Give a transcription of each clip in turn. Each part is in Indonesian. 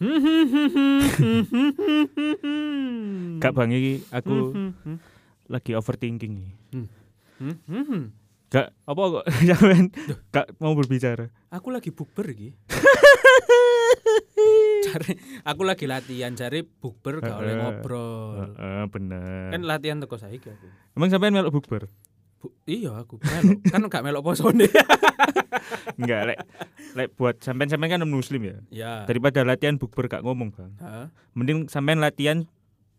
Gak bang iki aku lagi overthinking iki. Gak apa kok sampean gak mau berbicara. Aku lagi bukber iki. Cari, aku lagi latihan cari bukber gak oleh ngobrol. Heeh, bener. Kan latihan teko saiki aku. Emang sampean melok bukber? Bu, iya aku melok. kan gak melok posone. Enggak, lek lek buat sampean-sampean kan muslim ya. ya. Daripada latihan bukber gak ngomong, Bang. Heeh. Mending sampean latihan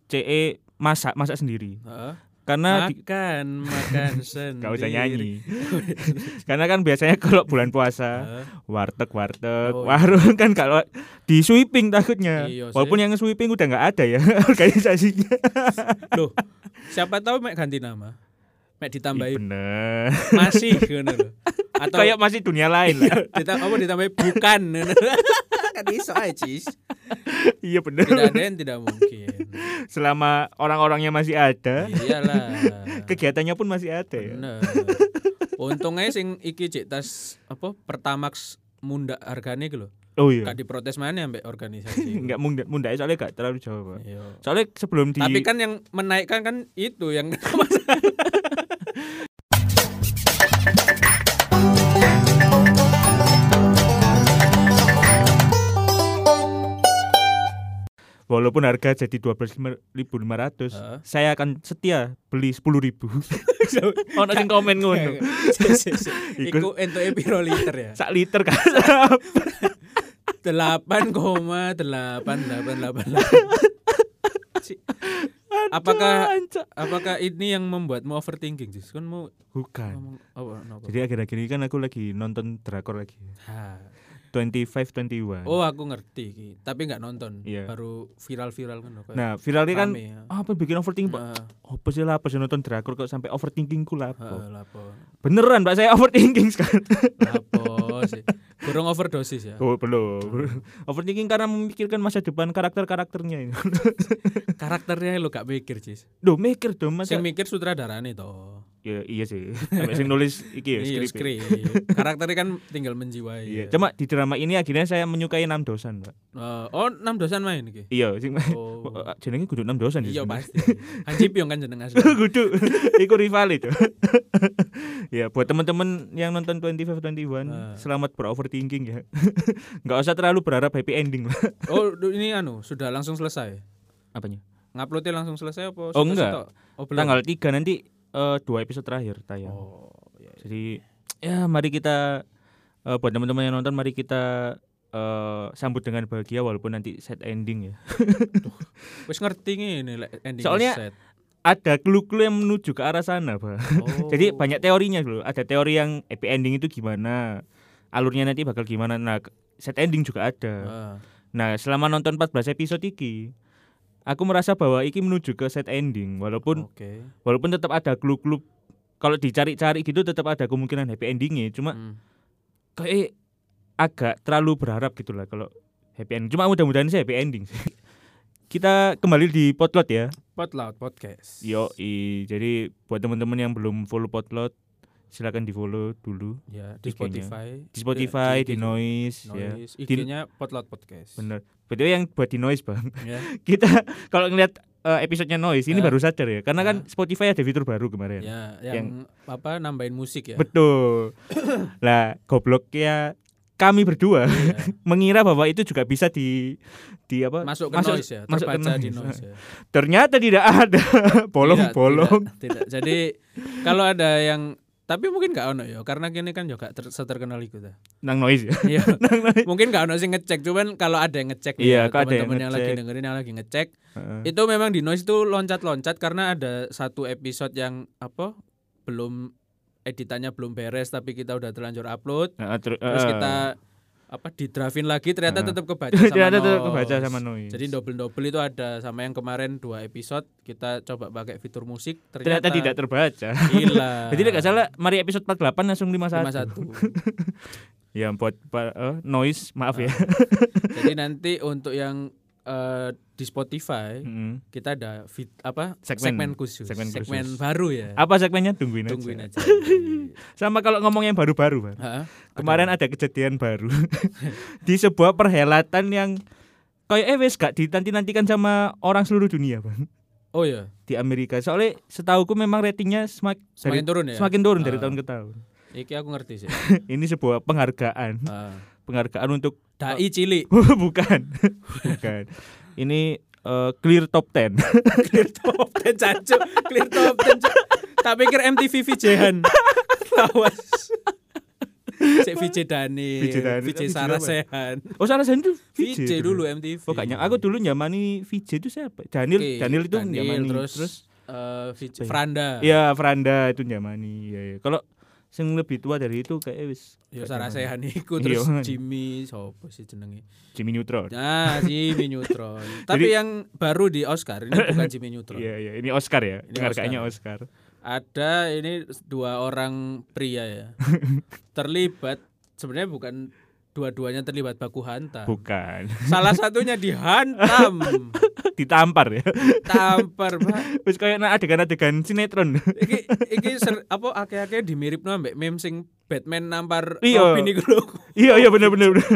CE masak masak sendiri. Heeh. Karena di, Makan, makan sendiri. gak usah nyanyi. Karena kan biasanya kalau bulan puasa Heeh. warteg warteg Oh, iya. warung kan kalau di sweeping takutnya Iya walaupun yang sweeping udah nggak ada ya organisasinya Loh, siapa tahu mek ganti nama. Mek ditambahi bener masih ngono lho. Atau kayak masih dunia lain lah Dita- apa ditambahi bukan kan iso ae, Cis. iya bener Tidak ada yang tidak mungkin. selama orang-orangnya masih ada Iyalah. kegiatannya pun masih ada ya Bener. Untungnya sing iki cek tas apa Pertamax munda hargane iki lho. oh iya Gak diprotes mana ambek organisasi. nggak munda munda soalnya gak terlalu jauh Pak. Iya. soalnya sebelum di Tapi kan yang menaikkan kan itu yang walaupun harga jadi dua belas lima ratus saya akan setia beli sepuluh ribu ono sing komen ngono Iku entuk piro liter ya? sak liter kan delapan koma delapan delapan delapan Apakah- apakah ini yang membuatmu overthinking Jis? kan mau bukan? Jadi akhir-akhir ini kan aku lagi nonton drakor lagi. Ha. 25 21. oh aku ngerti iki tapi nggak nonton Iya. baru viral viral kan nah, viral ini kan ya. ah, apa bikin overthinking, Pak? Heeh, Apa sih lah, apa sih nonton drakor kok sampai overthinking ku lah. heeh, lapo Beneran, Pak, saya overthinking sekarang. lapo sih kurang overdosis ya Oh, belum. overthinking karena memikirkan masa depan karakter-karakternya. karakternya lo gak mikir Jis Duh, mikir dong masa. sing mikir sutradarane toh Ya, iya sih. Sampai sing nulis iki ya, iya skrip. ya. skrip karakternya kan tinggal menjiwai Iya, ya. cuma di drama ini akhirnya saya menyukai enam dosan, Pak. Eh, oh enam dosan main iki Iya, sing oh jenenge kudu enam dosan ya iya pasti Hanji Pyong kan jeneng asli Kudu. Iku rival itu. ya, buat teman-teman yang nonton 25 21, Ah. selamat beroverthinking ya. Nggak usah terlalu berharap happy ending lah. oh ini anu sudah langsung selesai Apanya? nguploadnya langsung selesai apa Oh, enggak. oh belum Tanggal 3 nanti eh, dua episode terakhir tayang. oh iya, iya. Jadi ya mari kita eh, buat teman-teman yang nonton mari kita eh, sambut dengan bahagia walaupun nanti set ending ya. wis ngerti ini ending Soalnya- set. Ada clue-clue yang menuju ke arah sana, Pak. oh. Jadi banyak teorinya dulu. Ada teori yang happy ending itu gimana, alurnya nanti bakal gimana. Nah, set ending juga ada. Ah. Nah, selama nonton 14 episode iki, aku merasa bahwa iki menuju ke set ending walaupun oke walaupun tetap ada clue-clue kalau dicari-cari gitu tetap ada kemungkinan happy endingnya cuma Hmm. kayak agak terlalu berharap gitu lah kalau happy ending cuma mudah-mudahan sih happy ending kita kembali di potlot ya Potloud podcast yo jadi buat teman-teman yang belum follow potlot silakan di follow dulu ya di. Spotify di Spotify Eh, di, IG Noise, ya Noise Di- IG-nya Potloud podcast bener betul yang buat di Noise bang ya kita kalau ngeliat eh, episodenya Noise ini Ah. baru sadar ya karena kan Ah. Spotify ada fitur baru kemarin ya yang, apa nambahin musik ya betul lah gobloknya kami berdua Iya. mengira bahwa itu juga bisa di di apa masuk ke Masuk- noise ya masuk ke terbaca di noise. noise ya ternyata tidak ada bolong Tidak, tidak, tidak. jadi kalau ada yang tapi mungkin gak ono ya karena kini kan juga ter, seterkenal itu dah nang noise ya? Iya. mungkin gak ono sih ngecek cuman kalau ada yang ngecek Iya, ya, ada yang teman-teman yang, lagi dengerin yang lagi ngecek Heeh. itu memang di noise itu loncat-loncat karena ada satu episode yang apa belum editannya belum beres tapi kita udah terlanjur upload. Heeh, ter- terus kita apa di draftin lagi ternyata Heeh. tetap kebaca sama ternyata tetap kebaca sama noise Jadi double double itu ada sama yang kemarin dua episode kita coba pakai fitur musik ternyata, ternyata, tidak terbaca gila. jadi nggak salah mari episode 48 langsung 51 51. ya buat pa- eh, noise maaf ya Jadi nanti untuk yang eh, di Spotify Mm. kita ada fit, apa Segmen. khusus, Segmen segmen, khusus. baru ya. apa segmennya tungguin, Tungguin aja. aja. sama kalau ngomong yang baru-baru. Hah? kemarin ada kejadian baru di sebuah perhelatan yang kayak eh wes gak dinanti-nantikan sama orang seluruh dunia, Bang. Oh ya, Di Amerika. Soalnya setauku memang ratingnya semak, semakin dari- turun ya. semakin turun dari Ah. tahun ke tahun. Iki aku ngerti sih. Ini sebuah penghargaan, Ah. penghargaan untuk Dai cilik. bukan. Bukan. Ini eh, clear top 10. Clear top 10 cacu. Clear top 10. Cuk. Tak pikir MTV VJ-han. Lawas. Cek VJ Dani, VJ Dani, VJ VJ Sarah? Sehan. Oh, salah saya itu VJ dulu MTV. Oh, kayaknya aku dulu nyamani VJ itu siapa? Daniel, Oke, Daniel itu Daniel, nyamani. terus, terus eh, VJ ya? Franda. Iya, Franda itu nyamani. Iya, iya. Kalau sing lebih tua dari itu kayak wis Ya Sarah. Sehan iku Iya, terus kan. Jimmy sopo sih jenenge? Jimmy Neutron. Nah, Jimmy Neutron. Tapi yang baru di Oscar ini bukan Jimmy Neutron. Iya, iya. Ini Oscar ya. Ini Penghargaannya Oscar. Ada ini dua orang pria ya. terlibat sebenarnya bukan dua-duanya terlibat baku hantam. Bukan. Salah satunya dihantam, Ditampar ya. tampar, Pak. Wis nah adegan-adegan sinetron. Iki iki ser, apa akeh-akeh dimiripno ambek meme sing Batman nampar Iya. Robin iku lho. iya, iya bener bener. bener.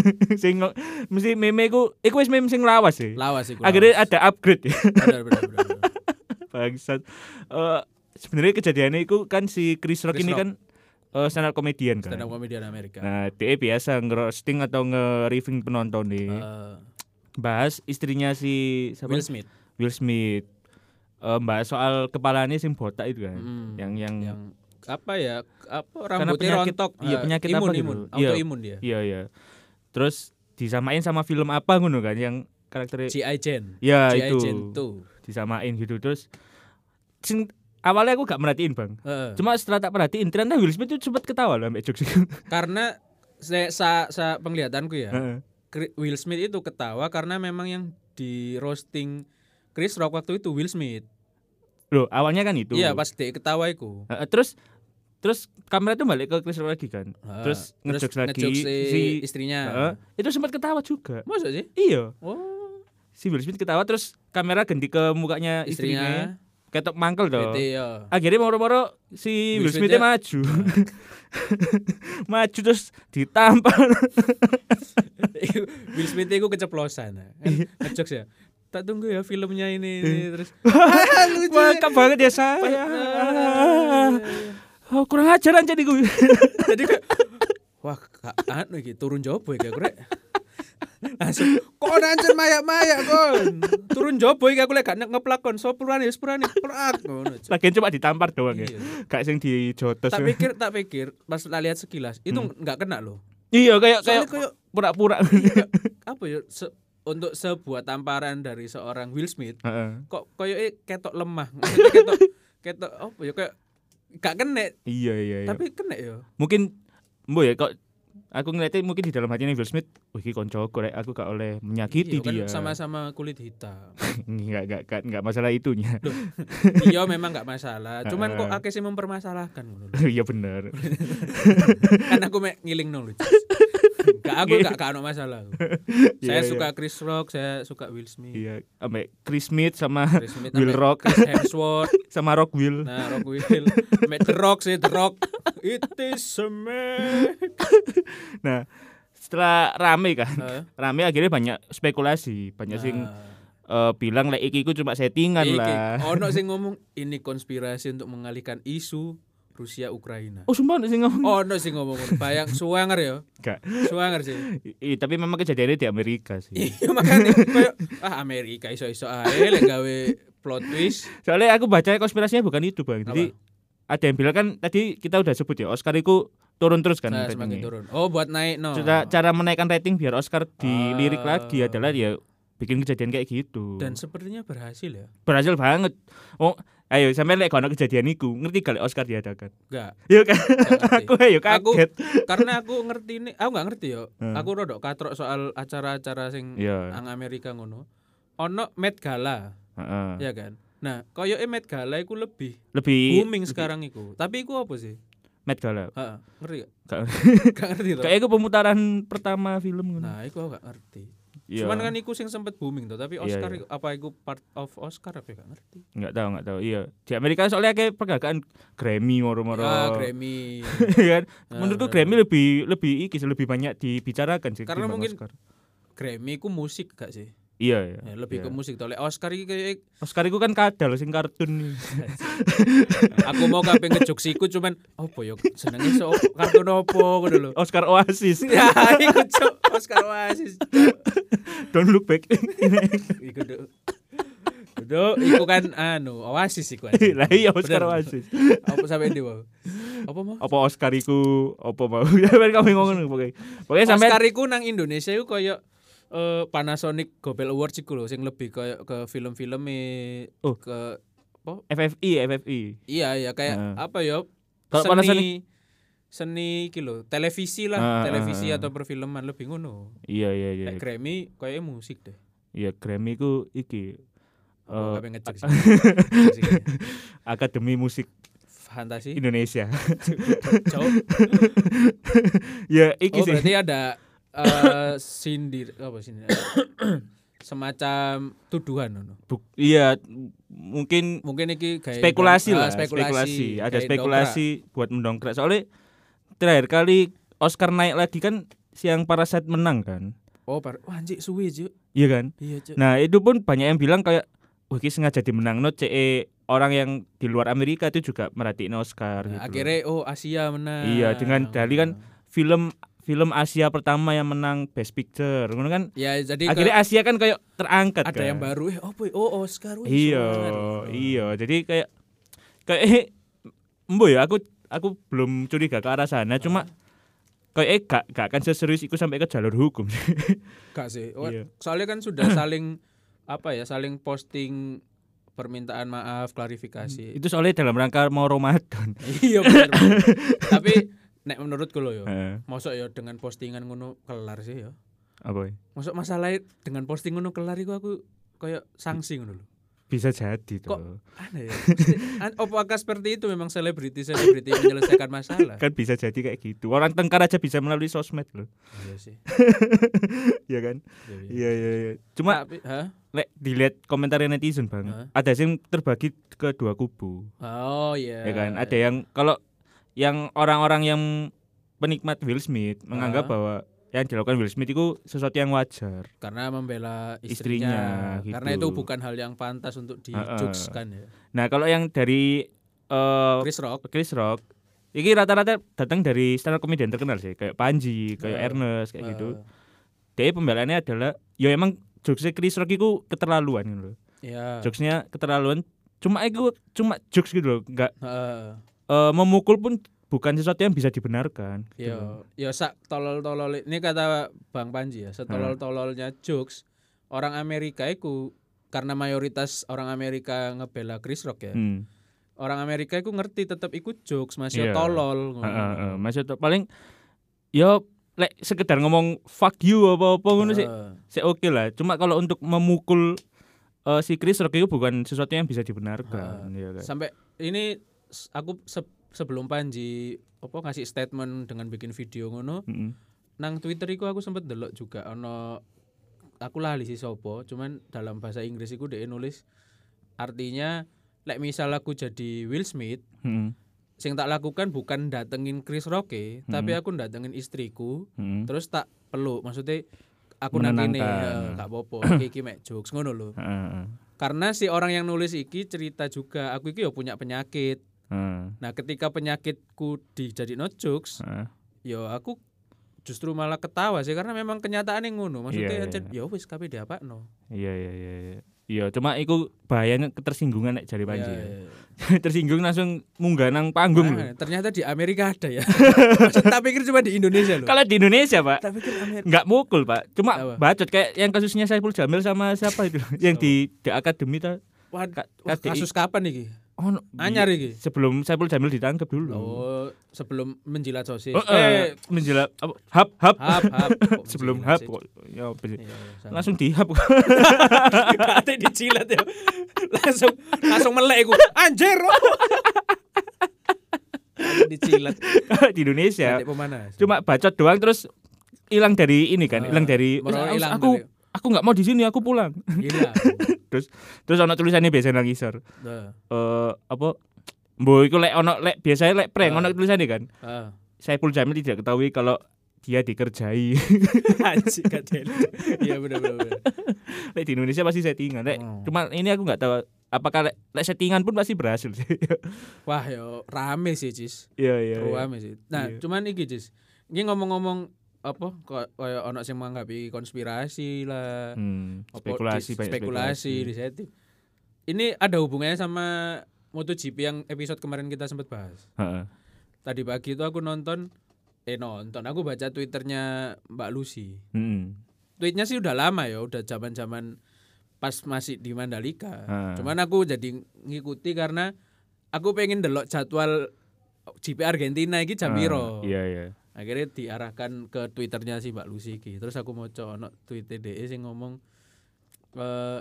sing mesti meme ku iku wis meme sing lawas sih. Lawas iku. Akhirnya lawas. ada upgrade ya. bener bener bener. bener. Bangsat. Eh sebenarnya kejadiannya itu kan si Chris Rock Chris ini Rock. kan eh stand up comedian kan. Stand up komedian Amerika. Nah, dia biasa ngerosting atau nge-riffing penonton nih. Eh, Bahas istrinya si siapa? Will Smith. Will Smith. Eh, bahas soal kepalanya sing botak itu kan. Mm. Yang yang yang apa ya apa rambutnya penyakit- rontok iya, Eh, penyakit imun, apa gitu. imun Iya. autoimun dia iya iya. Terus disamain sama film apa ngono kan yang karakternya G.I. Jane ya itu Jane tuh disamain gitu terus sing awalnya aku gak merhatiin bang Heeh. cuma setelah tak perhatiin ternyata Will Smith itu sempat ketawa loh ambek jokes karena saya sa, sa penglihatanku ya Heeh. Will Smith itu ketawa karena memang yang di roasting Chris Rock waktu itu Will Smith. Loh awalnya kan itu. Iya pas dia ketawa iku. Heeh, terus terus kamera tuh balik ke Chris Rock lagi kan? Heeh. terus ngejokes lagi si, si- istrinya. Heeh, itu sempat ketawa juga. Masa sih? Iya. Oh. Si Will Smith ketawa terus kamera ganti ke mukanya istrinya, istrinya ketok mangkel dong bete ya akhirnya moro-moro si Will Smith Smith-nya- maju. Maju terus ditampar. Will Smith itu keceplosan kan ngejokes ya. Tak tunggu ya filmnya ini, ini. terus. Wah banget ya saya. Oh, kurang ajar aja nih gue jadi kayak wah kak anu iki turun ya gue langsung kok nancen mayak-mayak kon turun jobo iki aku lek gak ngeplakon so purane wis purane plak ngono lagian cuma ditampar doang ya. Iya. gak sing dijotos. Tak pikir tak pikir pas tak lihat sekilas itu nggak kena loh. Iya kayak kayak pura-pura. iya, apa ya untuk sebuah tamparan dari seorang Will Smith kok koyo ketok lemah ketok ketok apa ya kayak gak kena. Iya iya iya. Tapi kena ya. Mungkin mbok ya kok aku ngeliatnya mungkin di dalam hatinya Will Smith wih iki koncoku rek aku gak oleh menyakiti Iya, kan dia. sama-sama kulit hitam. Nggak nggak nggak nggak masalah itunya. Iya memang nggak masalah. Cuman kok akeh sih mempermasalahkan ngono iya bener. Kan aku mek ngiling lucu gak aku gak ada masalah. Saya Iya, suka Chris Rock saya suka Will Smith. Iya ambek Chris Smith sama Chris Smith Will Rock. Chris Hemsworth. Sama Rock Will. Nah Rock Will. Mek The Rock sih The Rock. It is a man. Nah setelah rame kan Heeh. rame akhirnya banyak spekulasi banyak sing Nah, eh, bilang lah iki iku cuma settingan iki, lah. Ono sing ngomong ini konspirasi untuk mengalihkan isu Rusia Ukraina oh sumpah sing ngomong ono sing ngomong ngono. bayang suwanger ya Gak. suwanger sih I- tapi memang kejadiannya di Amerika sih Iya makanya ah Amerika iso-iso ae lek gawe plot twist. soalnya aku baca konspirasinya bukan itu bang jadi ada yang bilang kan tadi kita udah sebut ya Oscar itu turun terus kan Nah, semakin turun. Oh, buat naik no. Cara, cara menaikkan rating biar Oscar dilirik Ah. lagi adalah ya bikin kejadian kayak gitu Dan sepertinya berhasil ya. berhasil banget oh ayo sampai lek kono kejadian iku ngerti kali Oscar diadakan Enggak. Yuk kan aku ayo Aku- kaget Karena aku ngerti ini, aku nggak ngerti yo. Hmm. Aku rodok katrok soal acara-acara sing Iya. ang Amerika ngono. Ono Met Gala, Heeh. ya kan? Nah, koyo Met Gala iku lebih lebih booming sekarang iku. Tapi iku apa sih? Met Gala Heeh, ngerti gak? Gak- Gak ngerti kayak itu pemutaran pertama film ngono. Nah, iku aku gak ngerti. Iya. Cuman kan iku sing sempet booming tuh, tapi Iya, Oscar iya. iku- apa iku part of Oscar apa ya? gak ngerti. nggak tahu nggak tahu iya di Amerika soalnya kayak penghargaan Grammy moro-moro Ah, Grammy. kan Ah, menurutku benar, Grammy lebih lebih iki lebih banyak dibicarakan sih Karena mungkin Oscar. Grammy ku musik gak sih? Iya ya. Ya, lebih Iya. ke musik to. Lek Oscar iki kayak Oscar iku kan kadal sing kartun. aku mau kabeh ngejoksiku cuman opo yo senenge so kartun opo ngono lho. Oscar Oasis. Ya, iku cok Oscar Oasis. Don't look back. Iku Duk. Duk, iku kan anu Oasis iku. Lah iya Oscar. Oasis. Apa sampai ndi wae? Apa mau? Apa Oscar iku apa mau? Ya kan kami ngomong pokoknya. Pokoknya sampai Oscar iku nang Indonesia iku koyo eh, Panasonic Gobel Awards iku lho sing lebih koyo ke film-film Oh. ke FFI, FFI. iya ya kayak Heeh. apa ya? Kalau Panasonic- seni iki lho, televisi lah, Ah, televisi ah, ah. atau perfilman lebih ngono. Iya iya iya. Nek Grammy koyo musik deh. Iya Grammy ku iki ngecek sih. sih. Akademi Musik Fantasi. Indonesia. Ya iki Oh, sih. berarti ada eh sindir apa sindir? semacam tuduhan ngono. Buk- iya mungkin Mungkin iki kayak spekulasi ah, lah, spekulasi. Ada spekulasi buat mendongkrak. Soalnya terakhir kali Oscar naik lagi kan siang Parasite menang kan. Oh, par wah anjir suwi, Cuk. Iya kan? Iya, Cuk. Nah, itu pun banyak yang bilang kayak wah ini sengaja dimenang no CE orang yang di luar Amerika itu juga merhatiin Oscar Nah, gitu. akhirnya oh Asia menang. Iya, dengan dalih kan film film Asia pertama yang menang Best Picture. Ngono kan Ya jadi akhirnya Asia kan kayak terangkat ada kan. yang baru eh apa oh Oscar wih, Iya, iya. Jadi kayak kayak embo ya aku aku belum curiga ke arah sana cuma kayak eh, gak gak akan seserius itu sampai ke jalur hukum. Gak sih. Oh, Iya. Soalnya kan sudah saling apa ya, saling posting permintaan maaf, klarifikasi. itu soalnya dalam rangka mau Ramadan. iya bener. bener. Tapi nek menurutku lo yo, Heeh. mosok yo dengan postingan ngono kelar sih yo. apa? ya? Mosok masalah dengan posting ngono kelar iku aku kayak sanksi ngono. Bisa jadi Kok tuh. Aneh ya. Apakah seperti itu memang selebriti selebriti menyelesaikan masalah? Kan bisa jadi kayak gitu. Orang tengkar aja bisa melalui sosmed loh. Iya sih. Iya kan? Iya, iya. Iya iya iya. Cuma Tapi, hah? lek dilihat komentar netizen bang, Hah? ada yang terbagi ke dua kubu. Oh iya. ya kan ada yang kalau yang orang-orang yang penikmat Will Smith menganggap Ah. bahwa yang dilakukan Will Smith itu sesuatu yang wajar karena membela Istrinya, istrinya, gitu. karena itu bukan hal yang pantas untuk Heeh. dijokeskan ya. nah kalau yang dari eh Chris Rock Chris Rock ini rata-rata datang dari stand up comedian terkenal sih kayak Panji kayak Ah. Ernest kayak gitu eh, dia pembelaannya adalah ya emang jokesnya Chris Rock itu keterlaluan gitu loh ya jokesnya keterlaluan cuma itu cuma jokes gitu loh nggak heeh. eh, memukul pun bukan sesuatu yang bisa dibenarkan gitu. Yo, yo sak tolol-tolol ini kata Bang Panji ya, setolol-tololnya jokes orang Amerika itu karena mayoritas orang Amerika ngebela Chris Rock ya. Hmm. Orang Amerika itu ngerti tetap ikut jokes, masih Iya. tolol. ngono. Heeh, heeh. Maksud paling yo lek sekedar ngomong fuck you apa-apa ngono sih sih oke lah. Cuma kalau untuk memukul eh, si Chris Rock itu bukan sesuatu yang bisa dibenarkan ya kan. Sampai ini aku se- sebelum Panji apa ngasih statement dengan bikin video ngono, Mm-mm. nang Twitter iku aku sempet delok juga ono aku lali sih sopo cuman dalam bahasa Inggris iku dia nulis artinya lek misal aku jadi Will Smith Mm-mm. sing tak lakukan bukan datengin Chris Rock tapi aku datengin istriku Mm-mm. terus tak peluk maksudnya aku kene Menenangkan. ya, gak apa-apa iki mek jokes ngono lho heeh. karena si orang yang nulis iki cerita juga aku iki ya punya penyakit Heeh, nah ketika penyakitku dijadi no jokes heeh. ya aku justru malah ketawa sih karena memang kenyataan yang ngono maksudnya Iya, iya, ancen, ya wis kabeh diapa no Iya iya iya iya. Iya, cuma itu bahayanya ketersinggungan nek jari Panji. Ya, ya. Tersinggung langsung munggah nang panggung Ah, loh. ternyata di Amerika ada ya Maksud, tak pikir cuma di Indonesia loh Kalau di Indonesia, Pak, tak pikir Amerika nggak mukul, Pak. Cuma Apa? bacot kayak yang kasusnya Saiful Jamil sama siapa itu yang di di akademi ta kasus kapan nih Oh, no, anyar iki sebelum Saiful Jamil ditangkap dulu. oh sebelum menjilat sosis Oh, eh, menjelat apa? Hap hap. hap hap sebelum menjilat hap kok. Ya? Iya, iya. Langsung dihap. Kate dijilat ya langsung langsung melek iku anjir Kalau di Indonesia cuma bacot doang terus hilang dari ini kan, Ah, hilang dari merono "Wis, hilang aku aku nggak mau di sini, aku pulang. Gila Terus ono tulisannya biasa nang ngisor. Nah, Eh apa Mbok iku lek ono lek biasanya lek prank ono tulisannya kan. ah. Saiful Jamil tidak ketahui kalau dia dikerjai. Ada. Iya benar benar. benar. Lek di Indonesia pasti settingan. Lek Oh. cuma ini aku nggak tahu apakah lek, lek settingan pun pasti berhasil sih. Wah yo rame sih Cis. Iya iya. iya. Rame sih. Nah, Iya. cuman iki Cis. Ini ngomong-ngomong apa kayak ono sing menganggap iki konspirasi lah. Hmm, apa spekulasi di- banyak spekulasi di setting. Ini ada hubungannya sama MotoGP yang episode kemarin kita sempat bahas. Heeh. Tadi pagi itu aku nonton eh nonton aku baca twitternya Mbak Lucy. Hmm. Tweetnya sih udah lama ya, udah zaman-zaman pas masih di Mandalika. Ah. Cuman aku jadi ngikuti karena aku pengen delok jadwal GP Argentina iki jam piro. Iya iya. Akhirnya diarahkan ke twitternya si Mbak Lucy iki. Terus aku mau ono tweet DE sing ngomong eh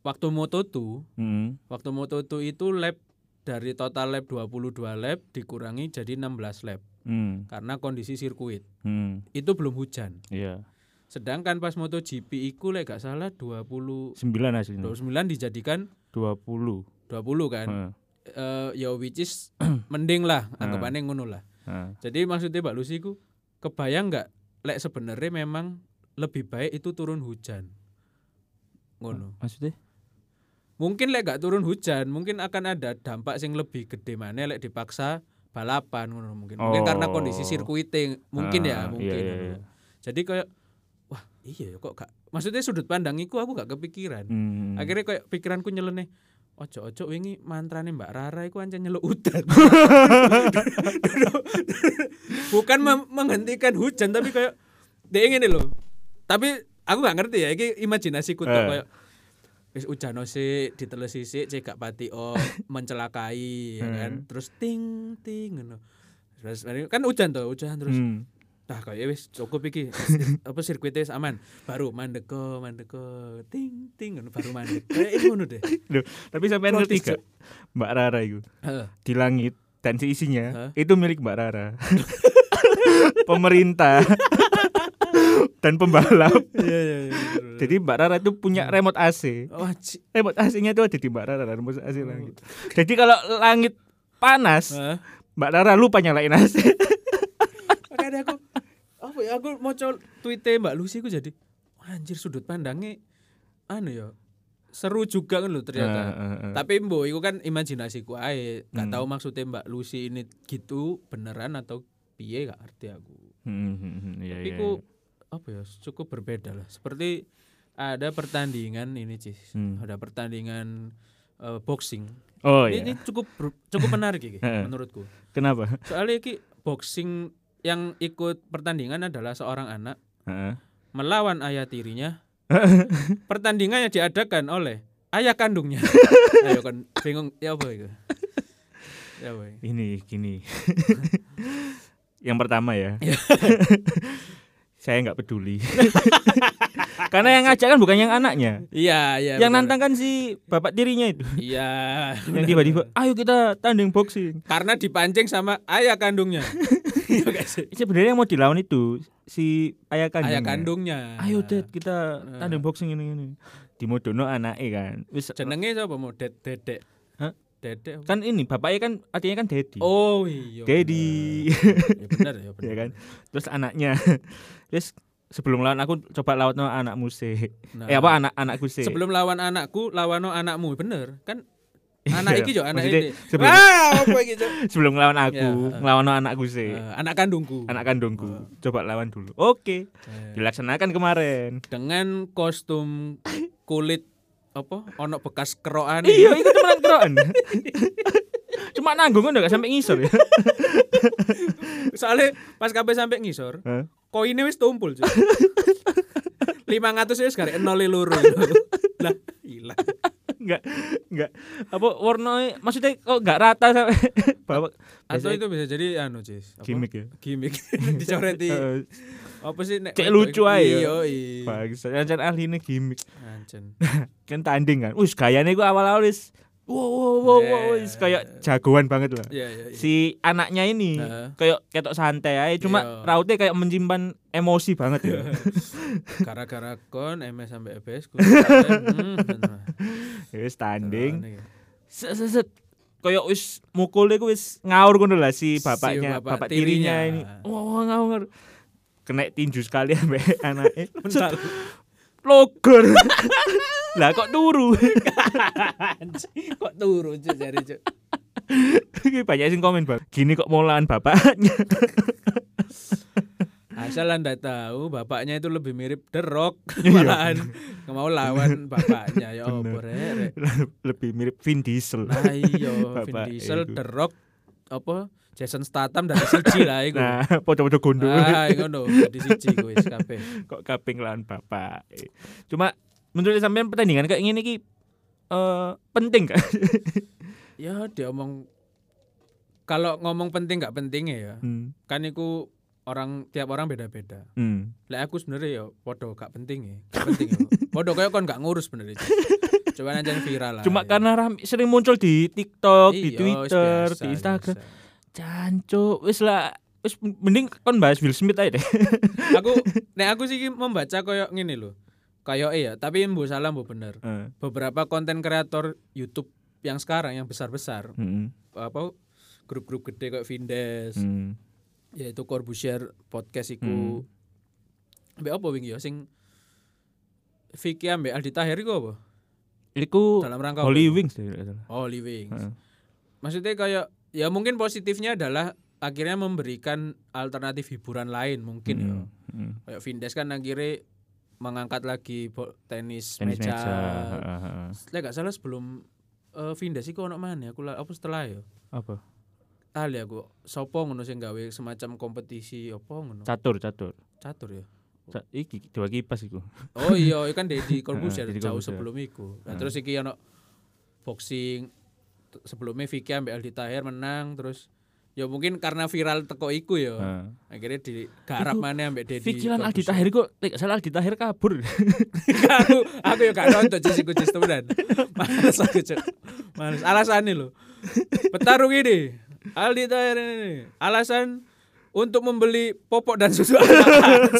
waktu Moto2, Hmm. waktu Moto2 itu lap dari total lap 22 lap dikurangi jadi 16 lap Hmm. karena kondisi sirkuit. Hmm. Itu belum hujan. Iya. Sedangkan pas MotoGP iku lek gak salah 20 Sembilan hasilnya. 29 dijadikan 20. 20 kan. Heeh. Eh ya which is mending lah, anggapannya ngono lah. Jadi maksudnya Mbak Lucy ku kebayang nggak lek sebenarnya memang lebih baik itu turun hujan. Ngono. Maksudnya? Mungkin lek gak turun hujan, mungkin akan ada dampak sing lebih gede mana lek dipaksa balapan ngono mungkin. Mungkin karena Oh. kondisi sirkuiting mungkin ya, Ah, mungkin. iya, iya. Jadi kayak wah, iya ya kok gak maksudnya sudut pandang iku aku gak kepikiran. Hmm. Akhirnya kayak pikiranku nyeleneh Ojo-ojo wingi mantrane Mbak Rara iku ancen nyeluk udan. Bukan mem- menghentikan hujan tapi kayak dia ingin loh. Tapi aku gak ngerti ya, ini imajinasiku tuh Eh. kayak wis ujan sik diteles sik cek gak pati oh mencelakai ya kan. Hmm. Terus ting ting ngono. Terus kan hujan tuh, hujan terus Hmm. Nah, kayak wis cukup iki apa sirkuitnya wis aman. Baru mandeko, mandeko, ting ting baru mandek. Kayak ngono deh. Loh, tapi sampai ngerti gak Mbak Rara itu di langit dan si isinya Hah? itu milik Mbak Rara. Pemerintah dan pembalap. Iya iya iya. Jadi Mbak Rara itu punya remote AC. Ci- Remote AC-nya itu ada di Mbak Rara, remote AC langit. Jadi kalau langit panas? Mbak Rara lupa nyalain AC. Makanya aku apa ya aku mau tweetnya Mbak Lucy ku jadi "Wah, anjir sudut pandangnya anu ya seru juga kan lo ternyata. Heeh, heeh. Tapi mbok itu kan imajinasiku ae, gak Hmm. tahu maksudnya Mbak Lucy ini gitu beneran atau piye gak ngerti aku. Hmm, hmm, hmm, iya, Tapi iya, ku iya. apa ya cukup berbeda lah. Seperti ada pertandingan ini Cis. Hmm. Ada pertandingan eh, boxing. Oh ini, ini iya. cukup ber- cukup menarik Heeh. menurutku. Kenapa? Soalnya iki boxing yang ikut pertandingan adalah seorang anak Heeh. melawan ayah tirinya. Pertandingannya diadakan oleh ayah kandungnya. Ayo kan bingung ya apa itu? Ya apa? ini? Ini gini. yang pertama ya. Saya nggak peduli. Karena yang ngajak kan bukan yang anaknya. Iya, iya. yang benar. nantang kan si bapak tirinya itu. Iya. yang tiba-tiba, ayo kita tanding boxing. Karena dipancing sama ayah kandungnya. Iya? Sebenarnya yang mau dilawan itu si ayah kandungnya. Ayah kandungnya. Ayo Dad, kita Nah. tanding boxing ini ini. Dimodono anaknya kan. Jenenge sapa mau Ded Dedek. Dedek. apa? kan ini bapaknya kan artinya kan daddy. Oh iya. Benar. Ya benar ya benar. ya kan. Terus anaknya. Terus sebelum lawan aku coba lawan anak musik. Nah, Eh apa anak anakku sih? Sebelum lawan anakku, lawan anakmu, bener kan? Anak Iya, iki yo, anak ini. sebelum- Wah, apa iki, Cok? sebelum ngelawan aku, Ya, uh. ngelawan anakku sih. Eh, anak kandungku. Anak kandungku. Coba lawan dulu. Oke. Eh, Dilaksanakan kemarin. dengan kostum kulit apa ono bekas kerokan Iya, itu temenan keroan. Cuma nanggung kan gak sampai ngisor ya. soalnya pas kabeh sampai ngisor Hah? koinnya wis tumpul cuy 500 wis gare nol loro lah hilang Enggak enggak apa warnanya maksudnya kok enggak rata sampai bawa atau itu bisa jadi anu cis apa? gimmick ya. gimmick dicoreti Eh, apa sih nek Cek lucu aja ya. iya Bagus, ancen ahli ini gimmick. Ancen. Kan tanding kan. Wis gayane gua awal-awal wis wow wow wow, wow, wis kayak jagoan banget lah. iya iya iya. Si anaknya ini Heeh. kayak ketok santai aja cuma Iya. rautnya kayak menyimpan emosi banget ya. gara-gara kon MS sampai EBS ku wis tanding. Set set set. Kayak wis mukul iku wis ngaur ngono lah si bapaknya, bapak bapak, tirinya. tirinya ini. Wah ngaur. kena tinju sekali ambek anake. Bentar. Logor. lah kok turu? Kok turu cuk jare cuk. Banyak sing komen, Bang. Gini kok mau lawan bapaknya. Asal anda tahu bapaknya itu lebih mirip The Rock Iya. malahan mau lawan bapaknya ya opo rek. Lebih mirip Vin Diesel. Nah iya Vin Diesel. The Rock apa Jason Statham dari siji lah iku. Nah, podo-podo gondol. Ah, ngono, di siji kuwi kabeh. kok kaping lawan bapak. Cuma menurut sampean pertandingan kayak gini ki eh penting kan? Ya dia omong kalau ngomong penting nggak pentingnya ya. Hmm. Kan iku orang tiap orang beda-beda. Hmm. Lah aku sebenarnya ya podo gak penting ya. Gak penting ya. Podo kayak kon gak ngurus sebenarnya. Coba aja viral lah. Cuma ya. karena rame- sering muncul di TikTok, di Iya, Twitter, biasa, di Instagram. biasa. Cancuk, wis lah wis mending kon bahas Will Smith aja deh. Aku nek aku sih membaca koyo ngene lho. Kayak iya, tapi mbok salah mbok bener. Heeh. Beberapa konten kreator YouTube yang sekarang yang besar-besar Heeh. apa grup-grup gede kayak Vindes, Hmm. yaitu Corbusier podcast iku. Mbak apa wingi ya sing Vicky ambek Aldi Tahir iku apa? Iku Dalam rangka apa? Holy Wings. Oh, Living. Heeh. Maksudnya kayak ya mungkin positifnya adalah akhirnya memberikan alternatif hiburan lain mungkin ya. Hmm. Hmm. Kayak Vindes kan akhirnya mengangkat lagi tenis, Tenis meja. meja. Lek gak salah sebelum eh, Vindes iku ono mana aku apa setelah ya? Apa? Tali aku sopo ngono sing gawe semacam kompetisi apa ngono. Catur, catur. Catur ya. Ca- iki dua kipas iku. Oh iya, itu kan Deddy Corbuzier Deddy jauh sebelum iku. Nah, terus iki ono boxing sebelumnya Vicky ambek Aldi Tahir menang terus ya mungkin karena viral teko iku ya. Heeh. Akhirnya di garap Iku mana ambek Deddy. Vicky lan Aldi. Tahir kok salah Aldi Tahir kabur. aku aku ya gak nonton sih iku jis temenan. Males aku cuk. Males. Alasannya lo. Petarung ini Aldi Tahir ini alasan untuk membeli popok dan susu anak.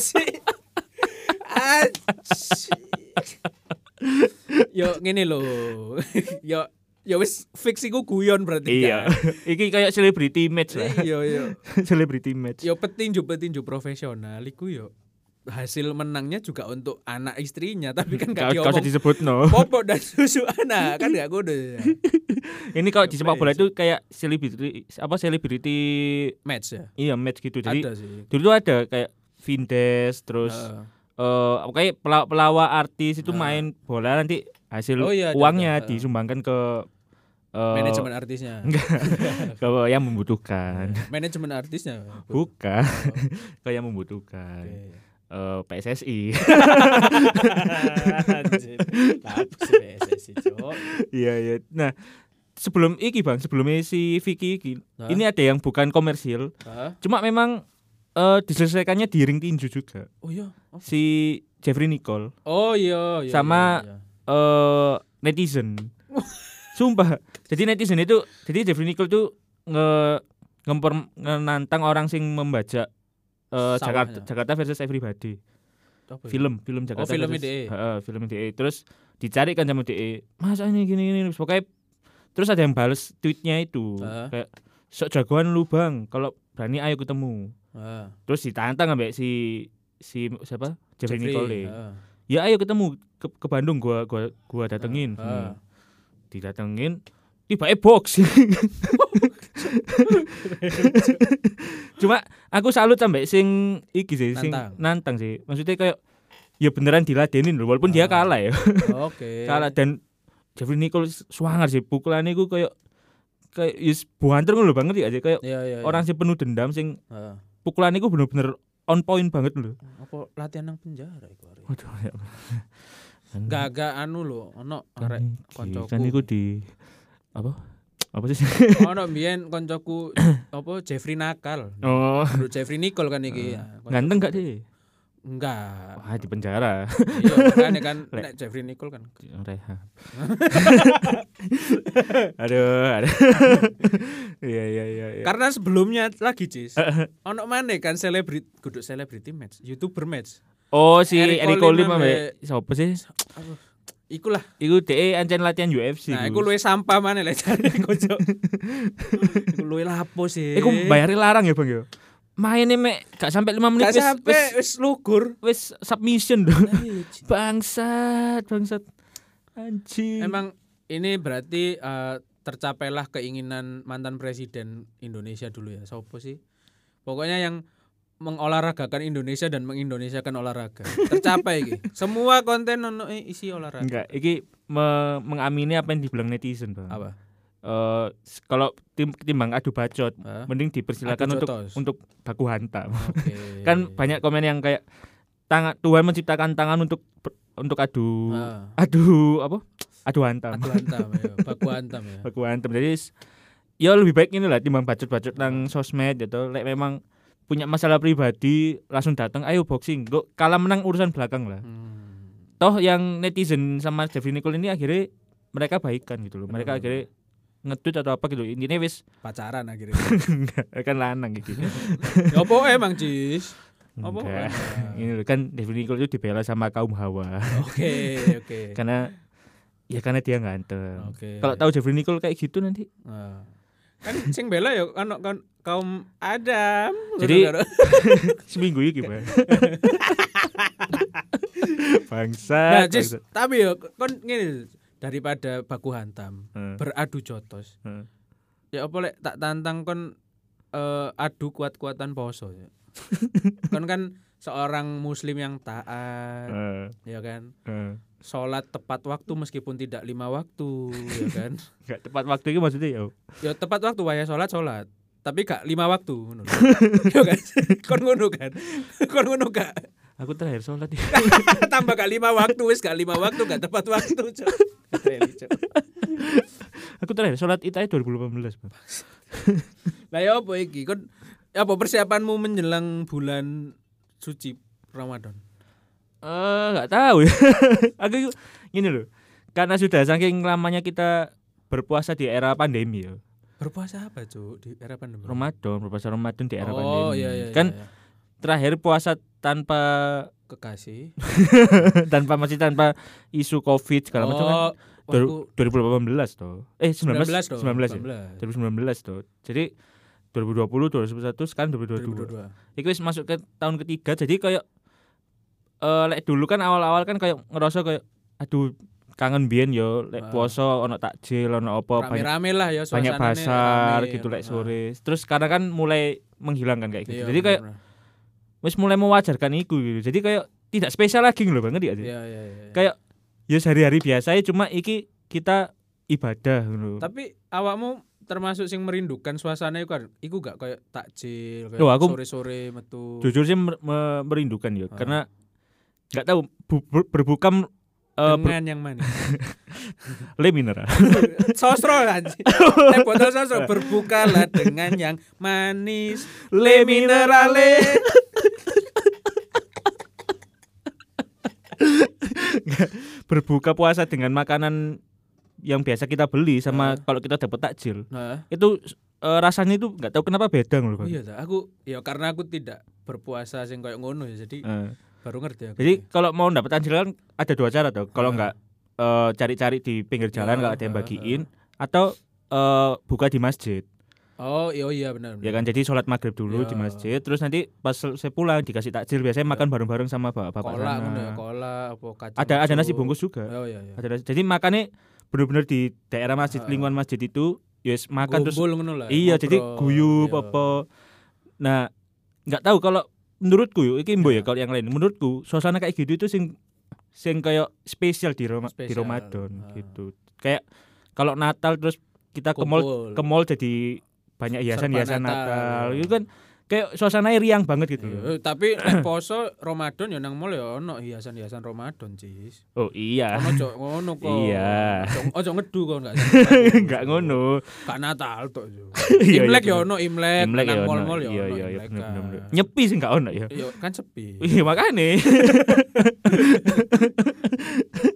Yo ngene lho. Yo yo wis fix iku guyon berarti. iya. kan? iki kayak celebrity match lah. Iya iya. celebrity match. Yo petinju petinju profesional iku yo hasil menangnya juga untuk anak istrinya tapi kan gak diomong disebut no. popok dan susu anak kan gak kudu ya. Ini kalau di sepak bola itu kayak selebriti apa selebriti match ya iya match gitu. Jadi ada sih dulu ada kayak Vindes terus Heeh. eh kayak pela- pelawak artis itu Heeh. main bola nanti hasil Oh iya, ada, uangnya ada. disumbangkan ke eh, manajemen artisnya ke yang membutuhkan. manajemen artisnya Bukan, Oh, ke yang membutuhkan. oke. Eh, PSSI. PSSI? Iya iya. Nah, sebelum iki Bang, sebelumnya si Vicky iki, Hah? ini ada yang bukan komersil, Hah? cuma memang eh diselesaikannya di ring tinju juga. oh iya Oh. Si Jeffrey Nicole oh iya iya Sama- iya, iya. eh netizen. Sumpah. Jadi netizen itu jadi Jeffrey Nicole tuh nge ngemper nantang orang sing membaca eh Jakarta Sawahnya. Jakarta versus Everybody. Apa ya? Film, film Jakarta. film versus- DE. Heeh, film DE. Terus dicari kan sama DE. Masa ini gini gini pokoknya terus ada yang bales tweetnya itu Heeh. kayak sok jagoan lu bang kalau berani ayo ketemu Ah, terus ditantang ambek si si siapa Jeffrey, Jeffrey, Nicole ah. ya ayo ketemu ke, ke Bandung gua gua gua datengin Ah, ah. Hmm. Didatengin tiba eh box cuma aku salut sampai sing iki sih sing Nantang. nantang sih maksudnya kayak ya beneran diladenin loh walaupun dia Ah. kalah ya Oke. kalah dan Jeffrey Nicole swanger sih pukulannya ku kayak kayak yus buanter ngono banget ya aja kayak Iya iya. iya. orang sing penuh dendam sing Ah. pukulannya ku bener-bener on point banget loh apa latihan nang penjara waduh ya kan, Gak anu lho, ono kan, arek iki, koncoku. kan iku di apa apa sih ono mbiyen koncoku apa Jeffrey nakal. oh Jeffrey Nicole kan iki. koncoku. ganteng gak deh Enggak. wah di penjara Iya, makanya kan Lek. nek Jeffrey Nicole kan. rehab aduh aduh iya iya iya iya. Karena sebelumnya lagi, Cis. ono mana kan selebriti kudu selebriti match, YouTuber match. oh si Eric Colim ambek siapa sih Iku lah. iku DE ancen latihan UFC Nah, ku. iku luwe sampah mana lek jane konco. iku luwe lapo sih. Iku bayari larang ya bang ya mainnya mek gak sampai 5 menit Gak wis- sampai wis- wis lugur. wis submission dong. Ayo, Ci. bangsat, bangsat. Anjing. Emang ini berarti eh, tercapailah keinginan mantan presiden Indonesia dulu ya. Sopo sih? Pokoknya yang mengolahragakan Indonesia dan mengindonesiakan olahraga. Tercapai iki. Semua konten ono eh, isi olahraga. enggak, iki me- mengamini apa yang dibilang netizen, Bang. Apa? Eh, s- kalau tim timbang adu bacot, Hah? mending dipersilakan Adu untuk jotos. untuk baku hantam. Oke. kan banyak komen yang kayak tangan Tuhan menciptakan tangan untuk untuk adu Ah, adu apa? Adu hantam. adu hantam ya, baku hantam ya. Baku hantam. Jadi ya lebih baik ini lah timbang bacot-bacot nang sosmed gitu. Lek memang punya masalah pribadi langsung datang ayo boxing. Kok kalah menang urusan belakang lah. Hmm. Toh yang netizen sama Devi Nicole ini akhirnya mereka baikan gitu loh. Mereka Bener-bener. akhirnya ngetweet atau apa gitu. Intinya wis Pacaran akhirnya. kan lanang gitu. ya apa emang, Cis? Apa? Ini loh kan Devi Nicole itu dibela sama kaum hawa. Oke, oke. karena ya karena dia ganteng. Oke. Kalau tahu Jeffrey Nicole kayak gitu nanti. Nah. Kan sing bela ya kan kan kaum Adam. Jadi-. Seminggu ini gimana? Bangsa. nah, tapi ya kon ngene daripada baku hantam, Hmm. beradu jotos. Hmm. Ya apa lek tak tantang kon eh, adu kuat-kuatan poso ya. kon kan seorang muslim yang taat, ya kan? Sholat tepat waktu meskipun tidak lima waktu, ya kan? Enggak tepat waktu itu maksudnya ya. ya tepat waktu waya sholat sholat tapi gak lima waktu ya kan kon ngono kan kon ngono gak Aku terakhir sholat ya. tambah gak lima waktu wis gak lima waktu gak tepat waktu Cok. Aku terakhir sholat itu 2018, Bang. lah ya apa iki kon apa persiapanmu menjelang bulan suci Ramadan Eh, enggak tahu ya. Aku gini loh. Karena sudah saking lamanya kita berpuasa di era pandemi ya. berpuasa apa Cuk di era pandemi Ramadan, berpuasa Ramadan di era oh pandemi. iya iya kan iya, iya. Terakhir puasa tanpa kekasih tanpa masih tanpa isu Covid segala macam kan oh waktu 2018 toh. Eh 19 19 dong 19 ya. 2019 toh. Jadi 2020 2021 sekarang 2022. 2022 Iki wis masuk ke tahun ketiga jadi kayak eh lek dulu kan awal-awal kan kayak ngerasa kayak aduh kangen biyen yo lek poso ono takjil ono apa rame-rame lah ya banyak pasar rame, gitu lek sore. Terus sekarang kan mulai menghilangkan kayak gitu. Iya, jadi kayak bener-bener. Wis mulai mewajarkan itu gitu. Jadi kayak tidak spesial lagi loh banget ya. Iya iya iya. Kayak ya sehari-hari biasa ya cuma iki kita ibadah gitu. Tapi awakmu termasuk sing merindukan suasana iku kan iku gak kayak takjil kayak Loh, aku- sore-sore metu. Jujur sih mer- me- merindukan ya Ah. karena nggak tahu bu- ber- berbuka m- eh, ber- dengan yang manis. le mineral. sosro anjing. Teh botol sosro berbukalah dengan yang manis. Le minerale. berbuka puasa dengan makanan yang biasa kita beli sama Ah. kalau kita dapat takjil. Nah, itu eh, rasanya itu nggak tahu kenapa beda loh oh iya ta, aku ya karena aku tidak berpuasa sing kayak ngono ya jadi Eh, baru ngerti aku. jadi kalau mau dapat takjil kan ada dua cara tuh kalau nggak eh, cari-cari di pinggir jalan Ya, kalau ada yang bagiin atau eh, buka di masjid Oh iya iya benar. ya kan jadi sholat maghrib dulu Ya. di masjid terus nanti pas saya pulang dikasih takjil biasanya Ya. makan bareng-bareng sama bapak-bapak Kola sana. ya, kola apa kacang. ada ada nasi bungkus juga Oh iya iya. ada nasi- jadi makannya bener-bener di daerah masjid Ah. lingkungan masjid itu yes makan terus Gumbul ngono lah. iya jadi ngobrol, guyup iya. apa nah nggak tahu kalau menurutku yuk iki mbo ya Iya. kalau yang lain menurutku suasana kayak gitu itu sing sing kayak spesial di Roma- di Spesial. Ramadan Ah. gitu kayak kalau Natal terus kita ke mall Kumpul. ke mall jadi banyak hiasan-hiasan Natal, itu kan kayak suasananya riang banget gitu Iya, loh. eh, tapi nek poso Ramadan ya nang mall ya ono hiasan-hiasan Ramadan, Cis. oh iya Ono ojo ngono kok. Iya. Ojo- Ojo ngedu kok enggak. nggak ngono Gak Natal tok yo. Iya, Imlek iya, ya bener. ono Imlek, Imlek ya nang ono. mall-mall ya iya ono iya iya Imlek kan. nyepi sih nggak ono ya Iya, kan sepi. iya makanya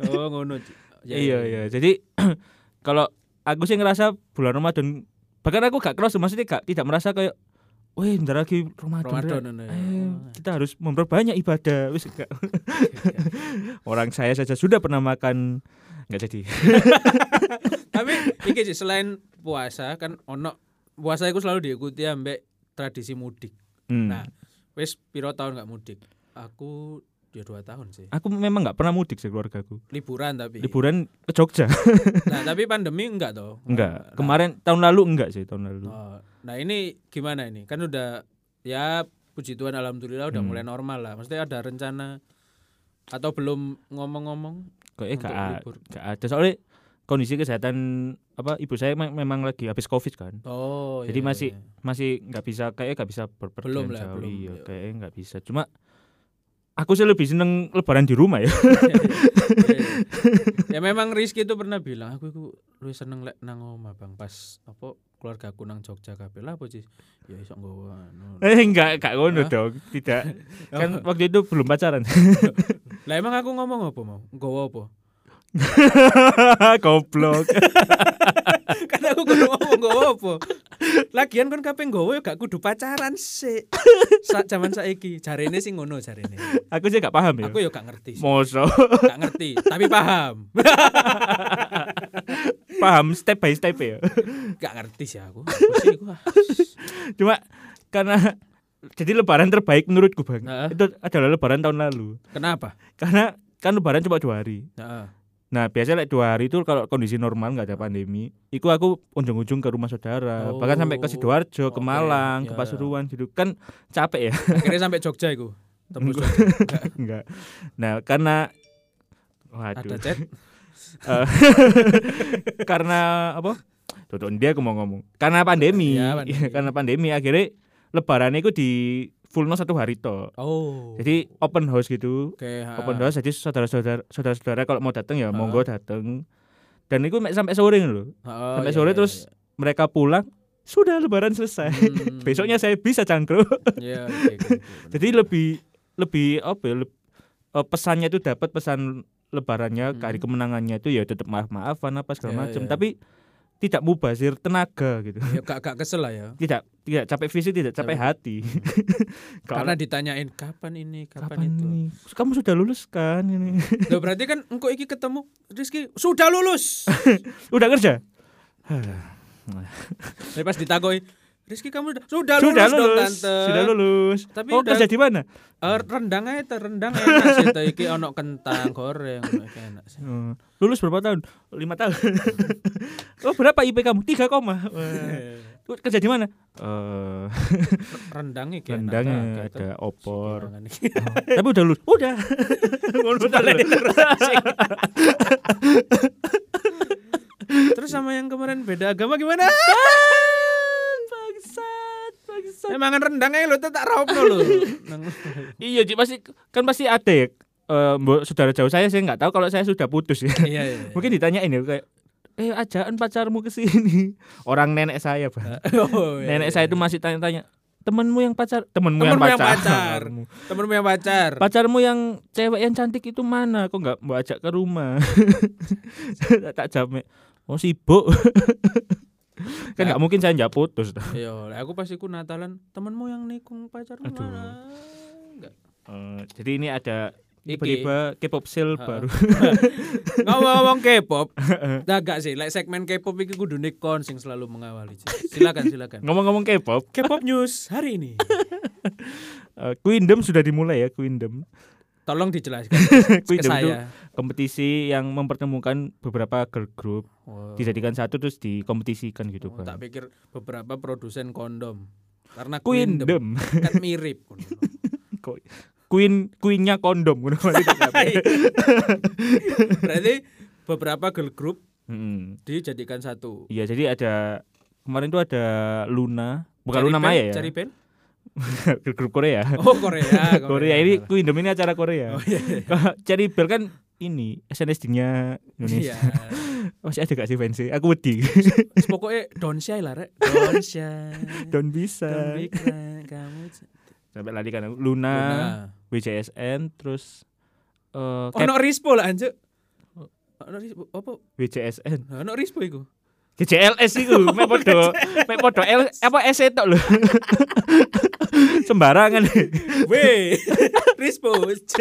Oh, ngono. Ya, iya ya, iya jadi kalau aku sih ngerasa bulan Ramadan bahkan aku gak keras maksudnya gak tidak merasa kayak Wih, bentar lagi Ramadan. Ramadan Rek. ngono ya. Ayo, kita harus memperbanyak ibadah. Wis gak. Orang saya saja sudah pernah makan nggak jadi. Tapi iki sih selain puasa kan ono puasa itu selalu diikuti ambek tradisi mudik. Hmm. Nah, wis piro tahun nggak mudik? Aku ya dua tahun sih. Aku memang nggak pernah mudik sih keluargaku. Liburan tapi. Liburan ke Jogja. Nah, tapi pandemi enggak toh? enggak. Nah, Kemarin tahun lalu enggak sih, tahun lalu. oh, nah ini gimana ini? Kan udah ya puji Tuhan alhamdulillah udah Hmm. mulai normal lah. Maksudnya ada rencana atau belum ngomong-ngomong? A- libur. enggak ada. Soalnya kondisi kesehatan apa ibu saya me- memang lagi habis Covid kan. Oh, Jadi iya, masih- iya. Masih nggak bisa kayaknya nggak bisa berpergian Belum lah, jauh. belum. Iya, Iya. kayaknya nggak bisa. Cuma aku sih lebih seneng lebaran di rumah ya. ya memang Rizky itu pernah bilang aku itu lu seneng lek nang omah bang pas apa keluarga aku nang Jogja kabeh lah apa sih ya iso nggowo anu eh enggak, enggak ngono dong. Tidak. kan waktu itu belum pacaran. lah emang aku ngomong apa mau nggowo apa Goblok. kan aku kudu ngomong nggowo apa lagian kan kabeh nggowo ya gak kudu pacaran sih Sa zaman saiki jarene sih ngono jarene aku sih gak paham ya. aku ya gak ngerti sih. Moso. gak ngerti tapi paham paham step by step ya. gak ngerti sih aku Apa sih aku. Cuma karena jadi lebaran terbaik menurutku bang Heeh. itu adalah lebaran tahun lalu kenapa karena kan lebaran cuma dua hari Heeh. Nah biasanya like, dua hari itu kalau kondisi normal nggak ada pandemi itu aku ujung-ujung ke rumah saudara bahkan sampai ke Oh, sidoarjo ke oke. Malang ke Ya, ya. Pasuruan gitu kan capek ya akhirnya sampai Jogja iku tembus Enggak. Jogja. enggak nah karena ada waduh chat Eh, karena apa Tuh, dia aku mau ngomong karena pandemi, Iya, pandemi. karena pandemi akhirnya lebaran itu di full no satu hari toh Oh. jadi open house gitu ha. open house jadi saudara-saudara saudara-saudara kalau mau datang ya Ha. monggo datang dan itu sampai sore loh Oh, sampai iya, sore iya, terus mereka pulang sudah lebaran selesai iya. Hmm. besoknya saya bisa cangkruk Iya, oke, oke, oke, benar. jadi lebih lebih apa ya leb- eh, pesannya itu dapat pesan lebarannya Hmm. hari kemenangannya itu ya tetap maaf maafan apa segala Iya, macam iya. tapi tidak mubazir tenaga gitu ya gak gak kesel lah ya. tidak tidak capek fisik tidak capek Capek. hati Kalau- Karena ditanyain kapan ini, kapan, kapan itu. ini kamu sudah lulus kan ini Loh, berarti kan engkau iki ketemu Rizky sudah lulus. udah kerja Tapi pas ditakoi Rizky kamu sudah sudah lulus, sudah dong lulus tante. sudah lulus Tapi oh udah- kerja di mana Eh, rendang aja rendang enak sih iki ono kentang goreng enak sih. Oh, lulus berapa tahun? Lima tahun. Oh berapa IP kamu? Tiga koma. Wah. kerja di mana? Eh rendang iki enak rendangnya gitu. ada opor. Iki. tapi udah lulus. Udah. Terus sama yang kemarin beda agama gimana? bangsat bangsat. Emang rendang aja lo tuh tak raupno lo. Iya Ji, pasti kan pasti ada ya eh, mbok saudara jauh saya saya nggak tahu kalau saya sudah putus ya Iya iya. mungkin ditanyain ya kayak eh ajaan pacarmu ke sini orang nenek saya Bang. Oh, iya, nenek iya. saya itu masih tanya-tanya temenmu yang pacar temenmu, Temenmu yang yang pacar, pacar. temenmu yang pacar. pacarmu yang cewek yang cantik itu mana kok nggak mau ajak ke rumah tak jamek oh sibuk kan nggak mungkin saya nggak putus Iya, aku pas iku Natalan, temenmu yang nikung pacarmu Aduh. mana? Enggak. Eh, jadi ini ada. Tiba-tiba K-pop Ha. baru Ngomong-ngomong K-pop, nah gak sih, like segmen K-pop iki kudu Nikon sing selalu mengawali. Silakan silakan. ngomong-ngomong K-pop K-pop news hari ini. eh, Queendom sudah dimulai ya Queendom Tolong dijelaskan ke Queendom itu saya. kompetisi yang mempertemukan beberapa girl group Oh, dijadikan satu terus dikompetisikan gitu oh, tak pikir beberapa produsen kondom. Karena Queendom Queendom kan mirip. Kok- Queen Queennya kondom ngono Berarti beberapa girl group Mm-mm. dijadikan satu. Iya jadi ada kemarin tuh ada Luna bukan Cari Luna band, Maya ya Cari band? girl group Korea Oh Korea. Korea ini salah. Queendom ini acara Korea Oh iya. iya. Cherry Bell kan ini SNSD-nya Indonesia Iya. masih ada gak sih fansnya aku wedi pokoknya don't shy lah rek. Don't shy. don't bisa Don't be kamu. sampai lari kan Luna, Luna. WJSN terus eh Oh, no rispo lah anjuk. Ono rispo apa? WJSN Ono rispo iku. GCLS itu mek podo mek podo L apa S tok lho sembarangan W. rispo C.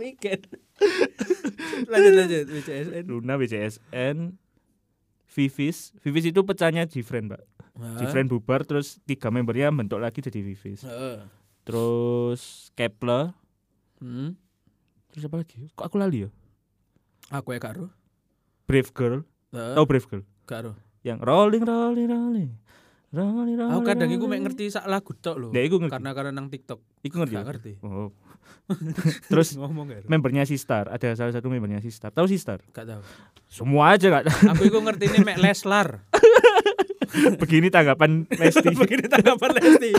Weekend. lanjut lanjut WCSN. Luna WJSN Vivis. Vivis itu pecahnya Gfriend, Pak. Gfriend bubar terus tiga membernya bentuk lagi jadi Vivis. Heeh. Terus Kepler, Hmm. terus apa lagi? Kok aku lali ya? Aku ya karo. Brave Girl. Heeh. Tahu Brave Girl? Karo. Yang rolling rolling rolling. Rolling rolling. Aku kadang iku mek ngerti sak lagu tok lho. Nah, iku ngerti. Karena karena nang TikTok. Iku ngerti. Gak ya? ngerti. Oh. Terus ngomong gak? membernya Sistar, ada salah satu membernya Sistar. Tahu Sistar? Gak tahu. Semua aja gak Aku iku ngerti ini mek Leslar. Begini tanggapan Lesti. Begini tanggapan Lesti.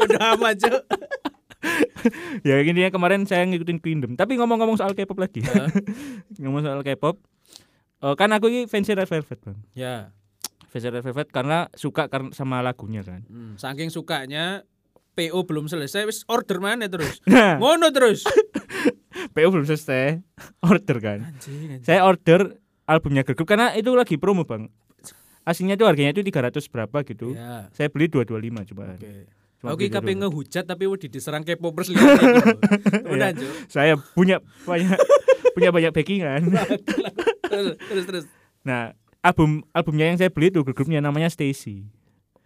Bodoh amat, Cuk. ya intinya kemarin saya ngikutin Kingdom. Tapi ngomong-ngomong soal K-pop lagi. Heeh. ngomong soal K-pop. eh, kan aku ini fans Red Velvet, Bang. Ya. Fans Red Velvet karena suka karena sama lagunya kan. Hmm, saking sukanya PO belum selesai wis order mana terus. Nah, Ngono terus. PO belum selesai. Order kan. Anjing. anjing. Saya order albumnya Girl Group karena itu lagi promo, Bang. Aslinya itu harganya itu 300 berapa gitu. Ya. Saya beli 225 coba. Oke. Cuma Oke, beli kape 225. ngehujat tapi wedi diserang lihat gitu. Udah, Cuk. Saya punya banyak punya banyak backingan. Terus terus terus. Nah, album albumnya yang saya beli itu girl groupnya namanya Stacy.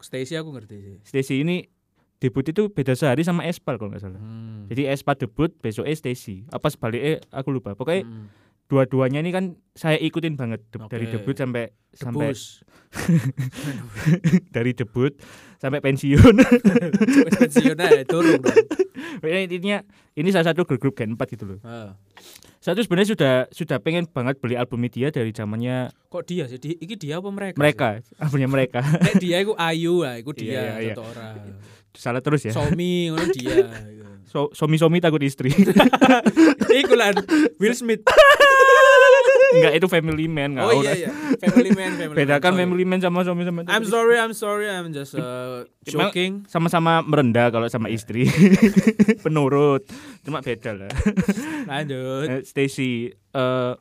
Stacy aku ngerti sih. Stacy ini debut itu beda sehari sama Espal kalau nggak salah. Hmm. Jadi Espal debut besoknya Stacy. Apa sebaliknya aku lupa. Pokoknya Hmm. Dua-duanya ini kan saya ikutin banget De- dari Oke. debut sampai sampai Debus. dari debut sampai pensiun. Pensiun aja turun intinya ini salah satu girl group Gen 4 gitu loh. Ah. Saya tuh sebenarnya sudah sudah pengen banget beli album dia dari zamannya Kok dia sih? Di, iki dia apa mereka? mereka, albumnya mereka. sih? Nek dia iku Ayu lah, dia Iya, iya, iya. satu orang. Salah terus ya. Somi ngono dia. So, somi-somi takut istri. Iku lah Will Smith. Enggak itu family man Oh ngawur. iya iya. Family man, family Bedakan man. family man sama suami sama I'm sorry, I'm sorry, I'm just uh, joking. sama-sama merendah kalau sama istri. Penurut. Cuma beda lah. Lanjut. Eh, Stacy eh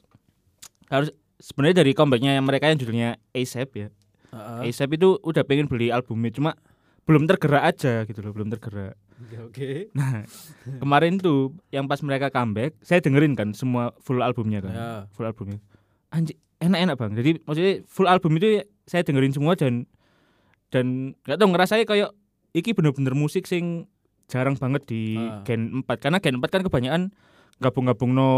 harus sebenarnya dari comebacknya mereka yang judulnya ASAP ya. Heeh. ASAP itu udah pengen beli albumnya cuma belum tergerak aja gitu loh, belum tergerak. Oke, Oke. Nah, kemarin tuh yang pas mereka comeback, saya dengerin kan semua full albumnya kan. Ya. Full albumnya. Anjir, enak-enak Bang. Jadi maksudnya full album itu saya dengerin semua dan dan gak tau ngerasanya kayak iki bener-bener musik sing jarang banget di Ah. Gen 4 karena Gen 4 kan kebanyakan gabung-gabung no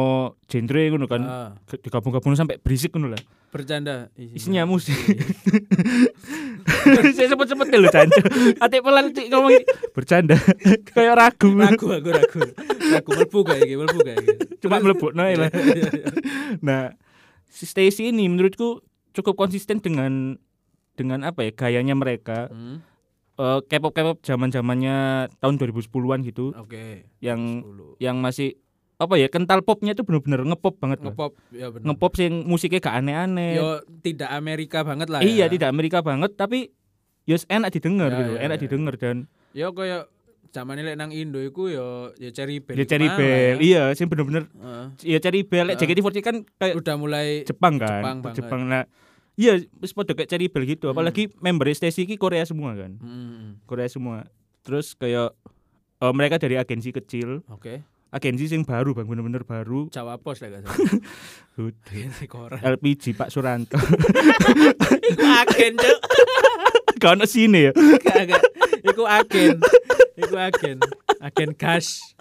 genre ngono kan. Ah, Ke- digabung-gabung sampai berisik ngono lah. Bercanda. Isinya musik. saya sempet-sempet lho cancu. Ati pelan Cik, ngomong bercanda. kayak ragu. ragu aku ragu. Ragu mlebu kayak iki, mlebu kayak iki. Cuma mlebokno ae lah. Iya, iya. Nah, si Stacy ini menurutku cukup konsisten dengan dengan apa ya gayanya mereka Hmm, Eh, K-pop K-pop zaman zamannya tahun 2010-an gitu Oke. yang 10. yang masih apa ya kental popnya itu bener-bener ngepop banget Bang. ngepop ya ngepop sing musiknya gak aneh-aneh Yo tidak Amerika banget lah. iya ya. tidak Amerika banget tapi yos enak didengar Ya, gitu ya, enak ya. didengar dan Yo koyo zaman lek nang Indo iku yo ya Cherry Bell. ya Cherry Bell ya. iya sing bener-bener Heeh. ya Cherry Bell Heeh. JKT48 kan kayak Udah mulai Jepang kan Jepang banget. Jepang nah iya wis padha kayak Cherry Bell gitu Hmm. apalagi member Stacy iki Korea semua kan Hmm, Korea semua terus kayak eh, mereka dari agensi kecil Oke. Agensi sing baru bang bener-bener baru Jawa Pos lah gak. LPG Pak Suranto Iku agen, Cuk. gak ono sini ya. Iku agen. Iku agen. Agen gas.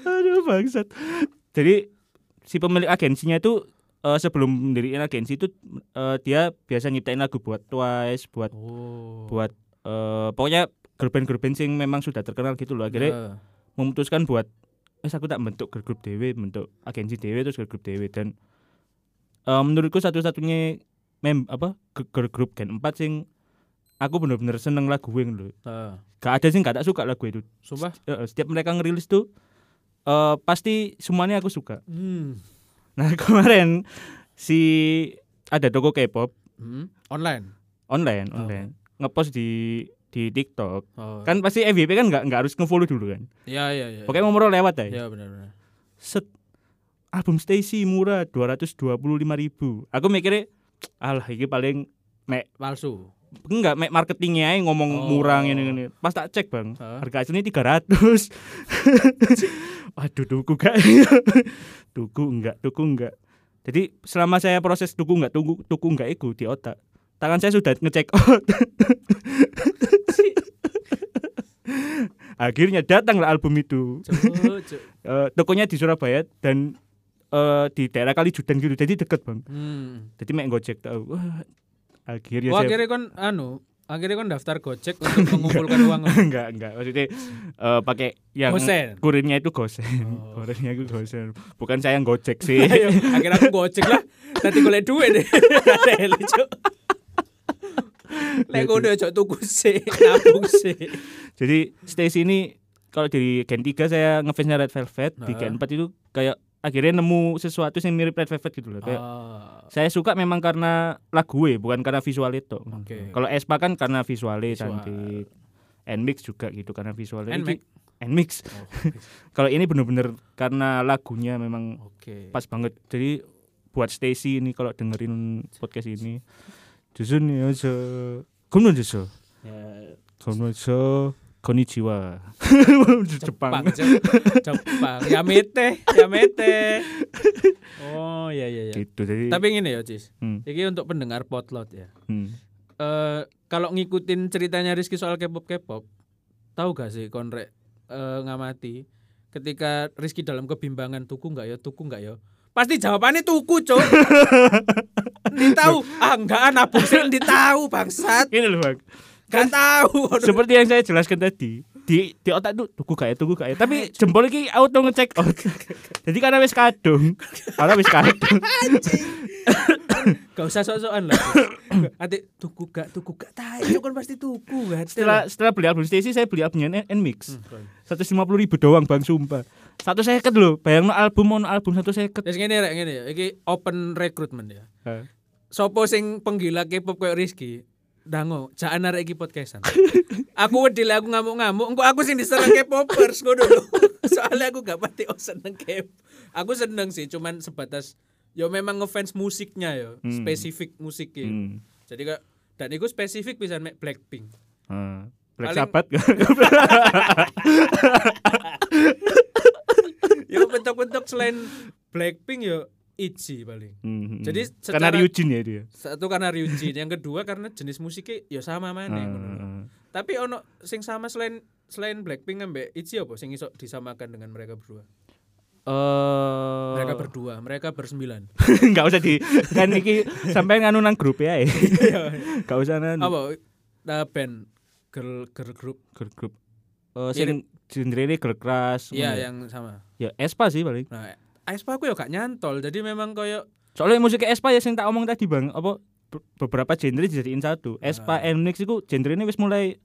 aduh bangsat jadi si pemilik agensinya itu eh, sebelum mendirikan agensi itu eh, dia biasa nyiptain lagu buat Twice buat Oh. buat eh, pokoknya girl band girl band sing memang sudah terkenal gitu loh akhirnya Heeh. memutuskan buat eh aku tak bentuk girl group dewe bentuk agensi dewe terus girl group dewe dan eh, menurutku satu-satunya mem apa girl group gen 4 sing aku bener-bener seneng lagu yang lho Heeh. gak ada sing gak tak suka lagu itu Sumpah? Eh, setiap mereka ngerilis tuh eh, pasti semuanya aku suka Hmm. nah kemarin si ada toko K-pop Hmm. Online. online Oh. online ngepost di di TikTok Oh. kan pasti FYP kan nggak nggak harus ngefollow dulu kan Iya iya iya. pokoknya mau lewat ya Iya benar benar. set album Stacy murah 225.000 ribu aku mikirnya alah ini paling mek Palsu. enggak mek marketingnya aja ngomong Oh. murah ini ini pas tak cek bang Hah? harga aslinya 300 waduh tuku gak tuku enggak tuku enggak jadi selama saya proses tuku enggak tuku tuku enggak itu di otak tangan saya sudah ngecek out. Akhirnya datanglah album itu. Eh, tokonya di Surabaya dan eh, di daerah Kalijudan gitu. Jadi deket bang. Hmm. Jadi mek gojek tahu. Akhirnya Wah, saya akhirnya kon anu, akhirnya kon daftar Gojek untuk mengumpulkan uang. enggak enggak maksudnya eh, pakai yang Gosen. kurirnya itu gosen. Oh. Kurirnya itu gosen. Bukan saya yang gojek sih. Akhirnya aku Gojek lah. Tadi golek duit deh. Lucu. Lek udah cok tuku sih, nabung sih. Jadi Stacy ini kalau di Gen 3 saya ngefansnya Red Velvet, di Nah. Gen 4 itu kayak akhirnya nemu sesuatu yang mirip Red Velvet gitu loh. Kayak Ah, saya suka memang karena lagu bukan karena visual itu. Oke. Kalau Espa kan karena visualnya Visual. cantik. Nmix juga gitu karena visualnya. Nmix? Iki- Nmix. oh, Kalau ini bener-bener karena lagunya memang pas banget. Jadi buat Stacy ini kalau dengerin podcast ini, Ya, aja, konnichiwa. Jepang. Jepang. Ya mete, ya mete. Oh, iya iya iya. Gitu. Jadi. Tapi ngene ya, Cis. Hmm, Iki untuk pendengar potlot ya. hmm. Eh kalau ngikutin ceritanya Rizky soal K-pop K-pop, tahu gak sih konrek eh, ngamati ketika Rizky dalam kebimbangan tuku nggak ya, tuku nggak ya? Pasti jawabannya tuku, Cuk. Ndi tahu? Ah, enggak nabung sih ndi tahu, bangsat. Ini loh bang. Gak tahu. Seperti yang saya jelaskan tadi, di di otak tuh tuku gak ya, tuku gak ya. Tapi jempol iki auto ngecek out. Jadi karena wis kadung, karena wis kadung. Gak usah sok-sokan lah. Nanti tuku gak, tuku gak tahu, kan pasti tuku gak. Setelah setelah beli album Stacy, saya beli albumnya Nmix. Hmm, Satu lima puluh ribu doang bang, sumpah. Satu seket loh, bayang no album mau album satu seket. Terus ngene rek ngene ya, iki open recruitment ya. Sopo sing penggila K-pop koyo Rizky? Dango, jangan arek iki podcastan. aku wedi aku ngamuk-ngamuk, engko aku sing diserang K-popers ngono lho. Soalnya aku gak pati oh seneng K. Aku seneng sih, cuman sebatas yo memang ngefans musiknya yo, Hmm. spesifik musiknya. Hmm. Jadi kak dan itu spesifik bisa mek Blackpink. Ah. Black Paling- Sabbath Yo bentuk-bentuk selain Blackpink yo ITZY paling. Hmm, hmm. Jadi karena secara- Ryujin ya dia. Satu karena Ryujin, yang kedua karena jenis musiknya ya sama mana. Ah, ngono. ah. Tapi ono sing sama selain selain Blackpink ambek ITZY apa sing iso disamakan dengan mereka berdua? Eh, Mereka berdua, mereka bersembilan. nggak usah di kan iki sampai nganu nang grup ya. Nggak usah nang apa? Nah, band girl girl group. girl group. Eh sing genre ini girl crush. Iya, ya. yang sama. Ya Espa sih paling. Nah, Aespa aku ya gak nyantol. Jadi memang koyo Soalnya musik Espa ya sing tak omong tadi Bang, apa be- beberapa genre dijadiin satu. Espa Ah. and Nix iku genre ini wis mulai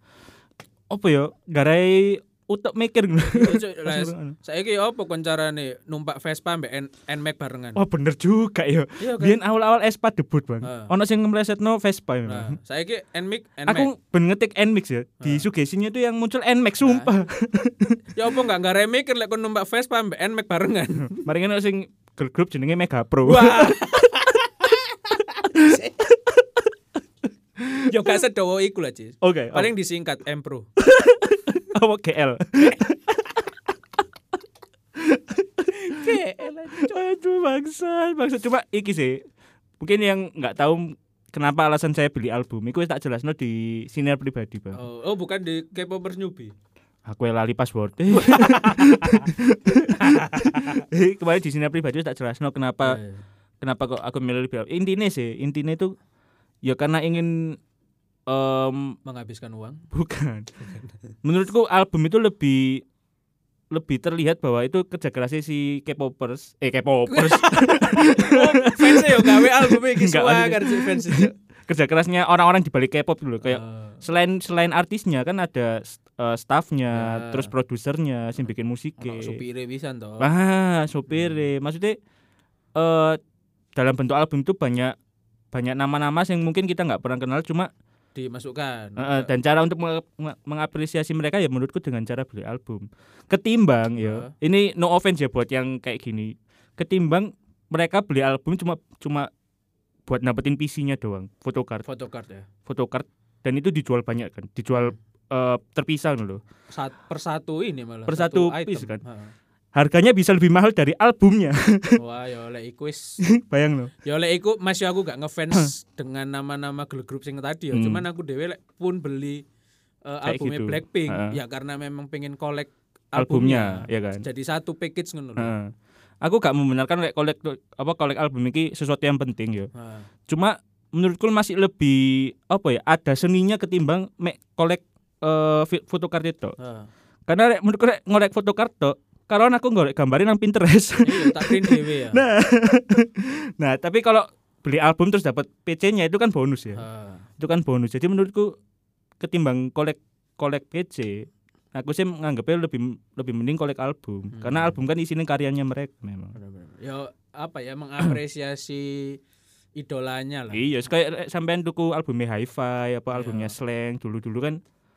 apa ya? Garai utek mikir. Les, saiki apa kon carane numpak Vespa mbek N- Nmax barengan? Wah bener juga ya. Iya kan? Biyen awal-awal Espa debut Bang. Ah. Ono sing melesetno Vespa ya. Nah, saiki Nmax Nmax. Aku ben ngetik Nmix ya. Di sugestinya tuh yang muncul Nmax sumpah. ya apa enggak enggak mikir lek kon numpak Vespa mbek Nmax barengan. Mari ngono sing girl group jenenge Mega Pro. Yo gak sedowo iku lah, Cis. Oke. Paling disingkat M Pro. Apa GL. Aduh bangsa, bangsa cuma iki sih. Mungkin yang nggak tahu kenapa alasan saya beli album iku wis tak jelasno di sinar pribadi, Bang. Oh, oh bukan di K-popers newbie. Aku yang lali password. Kemarin di sinar pribadi wis tak jelasno kenapa Iya, iya. kenapa kok aku milih lebih intinya sih intinya itu ya karena ingin em menghabiskan uang. bukan menurutku album itu lebih lebih terlihat bahwa itu kerja kerasnya si K-popers eh K-popers Oh, fans yo gawe album iki suwagar sih fans kerja kerasnya orang-orang di balik K-pop dulu kayak Oh. selain selain artisnya kan ada eh, staffnya Ya. terus produsernya sing bikin musiknya Ono supire pisan to. ah sopir maksudnya eh dalam bentuk album itu banyak banyak nama-nama yang mungkin kita nggak pernah kenal cuma dimasukkan. Eh, dan cara untuk mengapresiasi mereka ya menurutku dengan cara beli album. Ketimbang ya, ini no offense ya buat yang kayak gini. Ketimbang mereka beli album cuma cuma buat dapetin PC-nya doang, photocard, photocard ya. photocard dan itu dijual banyak kan, dijual eh, terpisah loh. Sat, per satu ini malah. Per satu item. piece kan? Heeh. Harganya bisa lebih mahal dari albumnya. Wah, ya oleh iku wis Bayang loh. ya oleh iku masih aku gak ngefans dengan nama-nama girl group sing tadi ya. Hmm. Cuman aku dhewe lek pun beli eh, Kayak albumnya gitu. Blackpink Heeh. ya karena memang pengen kolek Albumnya, albumnya. ya kan. Jadi satu package ngono lho. Heeh. Aku gak membenarkan kayak kolek apa kolek album ini sesuatu yang penting ya. Heeh. Cuma menurutku masih lebih apa ya ada seninya ketimbang mek kolek eh fi- fotokartu itu. Heeh. Karena menurutku ngolek fotokartu karena aku ngorek gambarin nang Pinterest. Iya, tak print dhewe ya. nah, nah tapi kalau beli album terus dapat PC-nya itu kan bonus ya. Heeh. Itu kan bonus. Jadi menurutku ketimbang kolek kolek PC, aku sih menganggapnya lebih lebih mending kolek album. Hmm. Karena album kan isinya karyanya mereka memang. Ya apa ya mengapresiasi idolanya lah. Iya, kayak sampean tuku albumnya Hi-Fi apa albumnya Iya. Slang dulu-dulu kan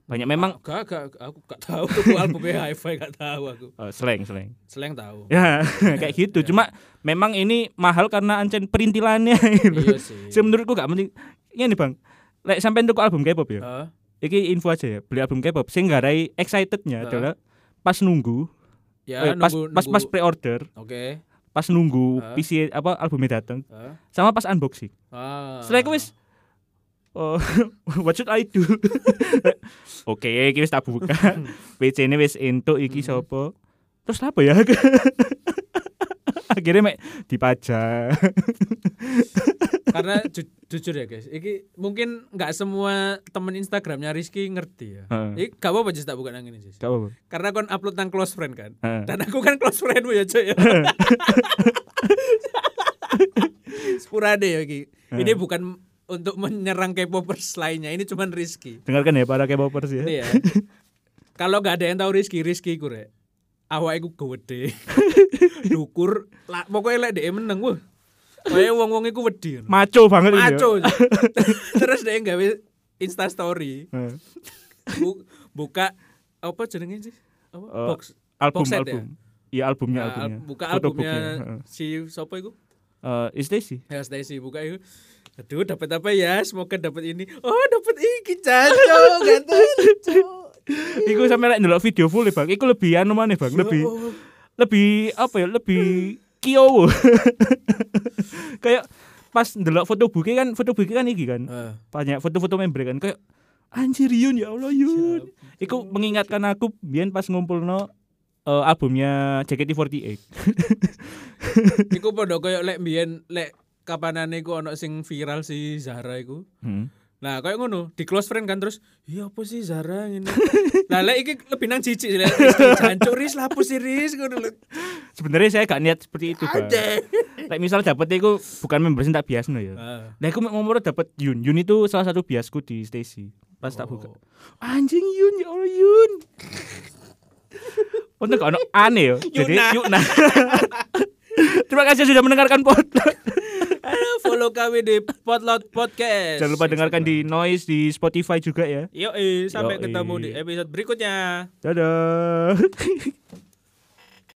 banyak memang gak, gak, aku gak tahu tuh albumnya Hi-Fi gak tahu aku. eh, Slang Slang. Seleng tahu. Ya, kayak gitu. Cuma memang ini mahal karena ancen perintilannya gitu. Iya sih. Sih menurutku gak penting. Ini Bang. Lek sampean tuku album K-pop ya. Heeh. Iki info aja ya. Beli album K-pop sing garai excitednya Heeh. adalah pas nunggu, Ya, eh, pas nunggu, pas pas nunggu- pre-order, Oke. pas nunggu Heeh. PC apa albumnya datang, Heeh. sama pas unboxing. Ah. Setelah itu wis Oh, what should I do? Oke, iki wis tak buka. PC-ne wis entuk iki Mhm. sapa? Terus apa ya? Akhirnya mek dipajang. Karena ju- jujur ya guys, iki mungkin nggak semua temen Instagramnya Rizky ngerti ya. Heeh. Iki gak apa-apa Jis tak buka nang ini Jis. Gak apa-apa. Karena kon upload nang close friend kan. Heeh. Dan aku kan close friendmu ya coy ya. Spurade ya iki. Ini Heeh. bukan untuk menyerang K-popers lainnya, ini cuman Rizky. Dengarkan ya para K-popers ya. Iya. Kalau gak ada yang tahu Rizky, Rizky ku rek. Awake ku gede. Dukur, lah pokoknya lek dhek meneng wah. Kayak wong-wong iku wedi. Maco banget ini ya. Maco. Terus dia gawe Insta story, buka apa jenenge sih? Apa? Eh, Box. album Box set album. Iya albumnya Nah, albumnya. al- buka albumnya si sapa iku? Eh, is Stacy. Ya Stacy buka itu. Aduh dapat apa ya? Semoga dapat ini. Oh, dapat iki gatel. Iku sampe lek ndelok video full ya, Bang. Iku lebih anu maneh, Bang. Lebih lebih apa ya? Lebih kio. kayak pas ndelok foto buki kan foto buki kan iki kan. Banyak foto-foto member kan kayak anjir Yun ya Allah Yun. Iku mengingatkan aku biyen pas ngumpulno eh, albumnya JKT48. Iku padha koyo lek mbiyen lek kapanane iku ono sing viral si Zara iku. Hmm. Nah, kayak ngono, di close friend kan terus, "Iya apa sih Zara ngene?" Lah lek iki lebih nang jijik lek jancuk ris lah apa sih ris ngono lho. Sebenarnya saya gak niat seperti itu, Bang. Lek misal dapet iku bukan member sing tak biasno ya. Ah. Nah, aku ngomong dapet Yun. Yun itu salah satu biasku di Stacy. Pas tak buka. Oh. Anjing Yun, ya Allah Yun. Untuk ono aneh ya. Jadi. Yuna. Terima kasih sudah mendengarkan podcast. Aduh, follow kami di Potlot Podcast. Jangan lupa dengarkan di Noise di Spotify juga ya. Yo, sampai Yoi. ketemu di episode berikutnya. Dadah.